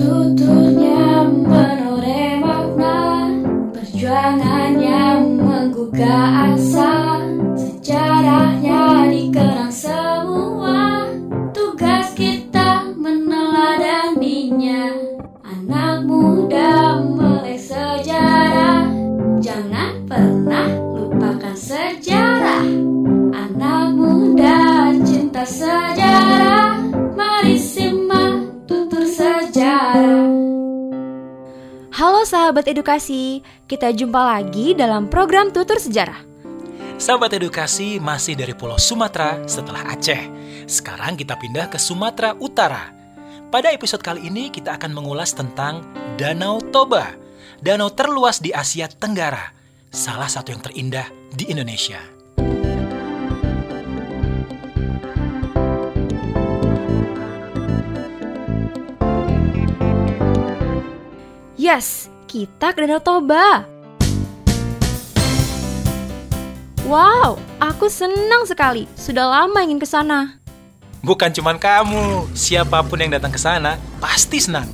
Tuturnya penuh makna Perjuangannya menggugah sejarah Halo sahabat edukasi, kita jumpa lagi dalam program Tutur Sejarah. Sahabat edukasi masih dari Pulau Sumatera setelah Aceh. Sekarang kita pindah ke Sumatera Utara. Pada episode kali ini kita akan mengulas tentang Danau Toba. Danau terluas di Asia Tenggara. Salah satu yang terindah di Indonesia. Yes, kita ke Danau Toba. Wow, aku senang sekali. Sudah lama ingin ke sana. Bukan cuman kamu, siapa pun yang datang ke sana pasti senang.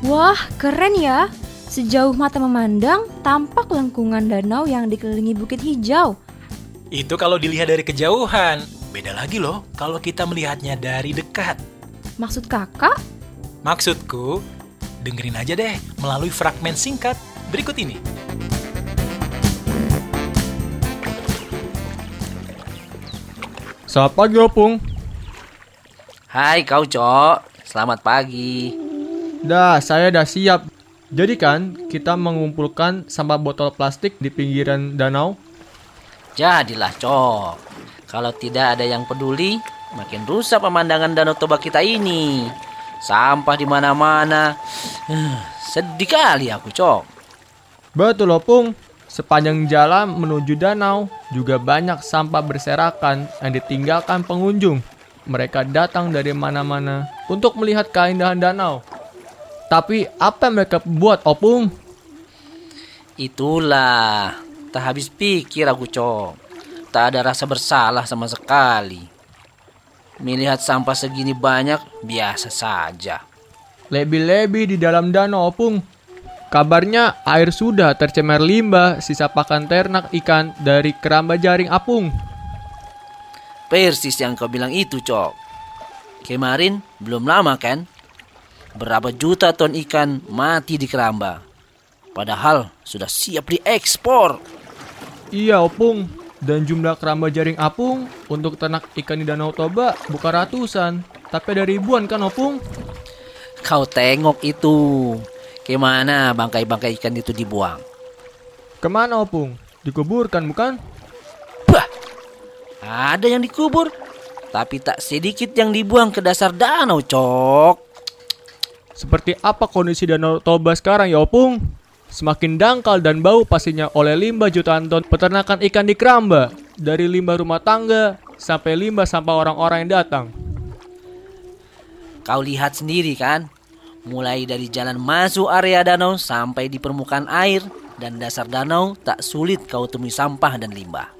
Wah, keren ya. Sejauh mata memandang, tampak lengkungan danau yang dikelilingi bukit hijau. Itu kalau dilihat dari kejauhan. Beda lagi loh kalau kita melihatnya dari dekat. Maksud kakak? Maksudku, dengerin aja deh melalui fragmen singkat berikut ini. Selamat pagi, Opung. Hai kau Cok, selamat pagi. Dah, saya dah siap. Jadi kan, kita mengumpulkan sampah botol plastik di pinggiran danau. Jadilah Cok, kalau tidak ada yang peduli, makin rusak pemandangan Danau Toba kita ini. Sampah di mana-mana. Huh, Sedih kali aku Cok. Betul, Opung. Sepanjang jalan menuju danau, juga banyak sampah berserakan yang ditinggalkan pengunjung. Mereka datang dari mana-mana untuk melihat keindahan danau. Tapi apa yang mereka buat, Opung? Itulah, tak habis pikir aku Cok. Tak ada rasa bersalah sama sekali. Melihat sampah segini banyak, biasa saja. Lebih-lebih di dalam danau, Opung. Kabarnya air sudah tercemar limbah sisa pakan ternak ikan dari keramba jaring apung. Persis yang kau bilang itu, Cok. Kemarin belum lama kan? Berapa juta ton ikan mati di keramba. Padahal sudah siap diekspor. Iya, Opung. Dan jumlah keramba jaring apung untuk ternak ikan di Danau Toba bukan ratusan, tapi ada ribuan kan, Opung? Kau tengok itu. Ke mana bangkai-bangkai ikan itu dibuang? Ke mana, Opung? Dikuburkan, bukan? Bah, ada yang dikubur. Tapi tak sedikit yang dibuang ke dasar danau, Cok. Seperti apa kondisi Danau Toba sekarang ya, Opung? Semakin dangkal dan bau pastinya oleh limbah jutaan ton peternakan ikan di keramba. Dari limbah rumah tangga sampai limbah sampah orang-orang yang datang. Kau lihat sendiri kan? Mulai dari jalan masuk area danau sampai di permukaan air dan dasar danau tak sulit kau temui sampah dan limbah.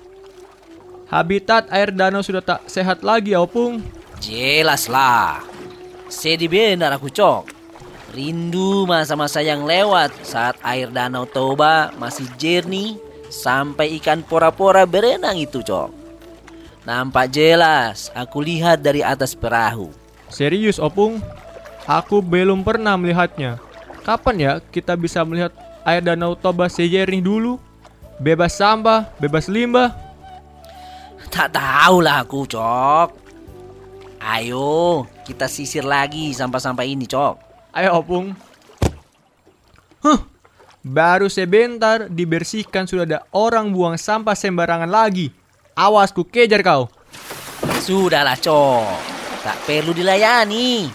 Habitat air danau sudah tak sehat lagi ya, Opung. Jelaslah. Sedih benar aku cok. Rindu masa-masa yang lewat saat air danau Toba masih jernih sampai ikan pora-pora berenang itu cok. Nampak jelas aku lihat dari atas perahu. Serius, Opung? Aku belum pernah melihatnya. Kapan ya kita bisa melihat air danau Toba sejernih dulu? Bebas sampah, bebas limbah. Tak tahulah aku cok. Ayo kita sisir lagi sampah-sampah ini cok. Ayo, Opung. Huh, baru sebentar dibersihkan sudah ada orang buang sampah sembarangan lagi. Awas ku kejar kau. Sudahlah cok. Tak perlu dilayani.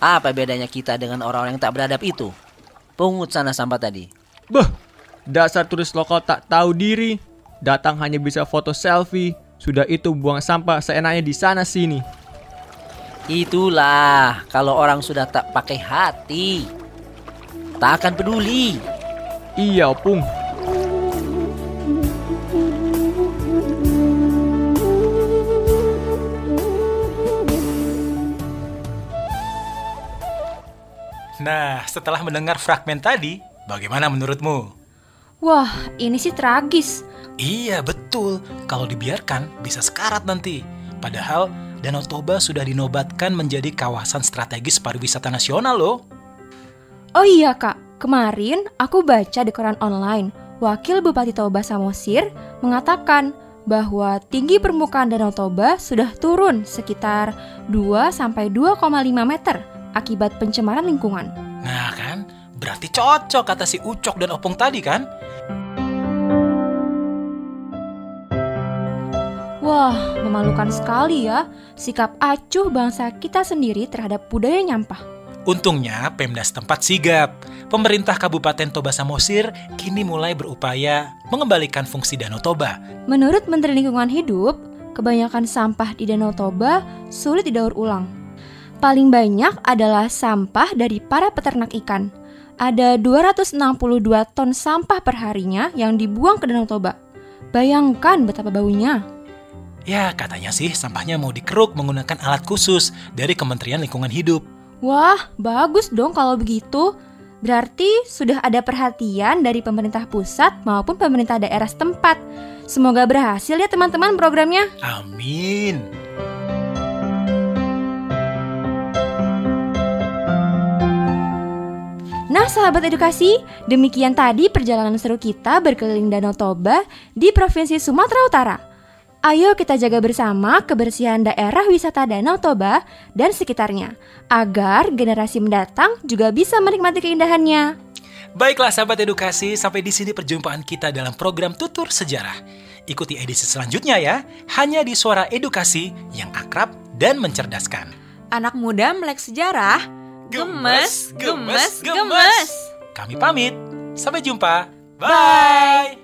Apa bedanya kita dengan orang-orang yang tak beradab itu? Pungut sana sampah tadi. Beh, dasar turis lokal tak tahu diri. Datang hanya bisa foto selfie. Sudah itu buang sampah seenaknya di sana sini. Itulah kalau orang sudah tak pakai hati. Tak akan peduli. Iya, Opung. Nah, setelah mendengar fragmen tadi, bagaimana menurutmu? Wah, ini sih tragis. Iya, betul. Kalau dibiarkan, bisa sekarat nanti. Padahal, Danau Toba sudah dinobatkan menjadi kawasan strategis pariwisata nasional loh. Oh iya kak, kemarin aku baca di koran online, Wakil Bupati Toba Samosir mengatakan bahwa tinggi permukaan Danau Toba sudah turun sekitar 2-2,5 meter akibat pencemaran lingkungan. Nah kan, berarti cocok kata si Ucok dan Opung tadi kan? Wah, memalukan sekali ya sikap acuh bangsa kita sendiri terhadap budaya nyampah. Untungnya Pemda setempat sigap. Pemerintah Kabupaten Toba Samosir kini mulai berupaya mengembalikan fungsi Danau Toba. Menurut Menteri Lingkungan Hidup, kebanyakan sampah di Danau Toba sulit didaur ulang. Paling banyak adalah sampah dari para peternak ikan. Ada 262 ton sampah perharinya yang dibuang ke Danau Toba. Bayangkan betapa baunya. Ya, katanya sih sampahnya mau dikeruk menggunakan alat khusus dari Kementerian Lingkungan Hidup. Wah, bagus dong kalau begitu. Berarti sudah ada perhatian dari pemerintah pusat maupun pemerintah daerah setempat. Semoga berhasil ya teman-teman programnya. Amin. Nah, sahabat edukasi, demikian tadi perjalanan seru kita berkeliling Danau Toba di Provinsi Sumatera Utara. Ayo kita jaga bersama kebersihan daerah wisata Danau Toba dan sekitarnya, agar generasi mendatang juga bisa menikmati keindahannya. Baiklah sahabat edukasi, sampai di sini perjumpaan kita dalam program Tutur Sejarah. Ikuti edisi selanjutnya ya, hanya di Suara Edukasi yang akrab dan mencerdaskan. Anak muda melek sejarah, gemes, gemes, gemes. Kami pamit, sampai jumpa. Bye. Tuturnya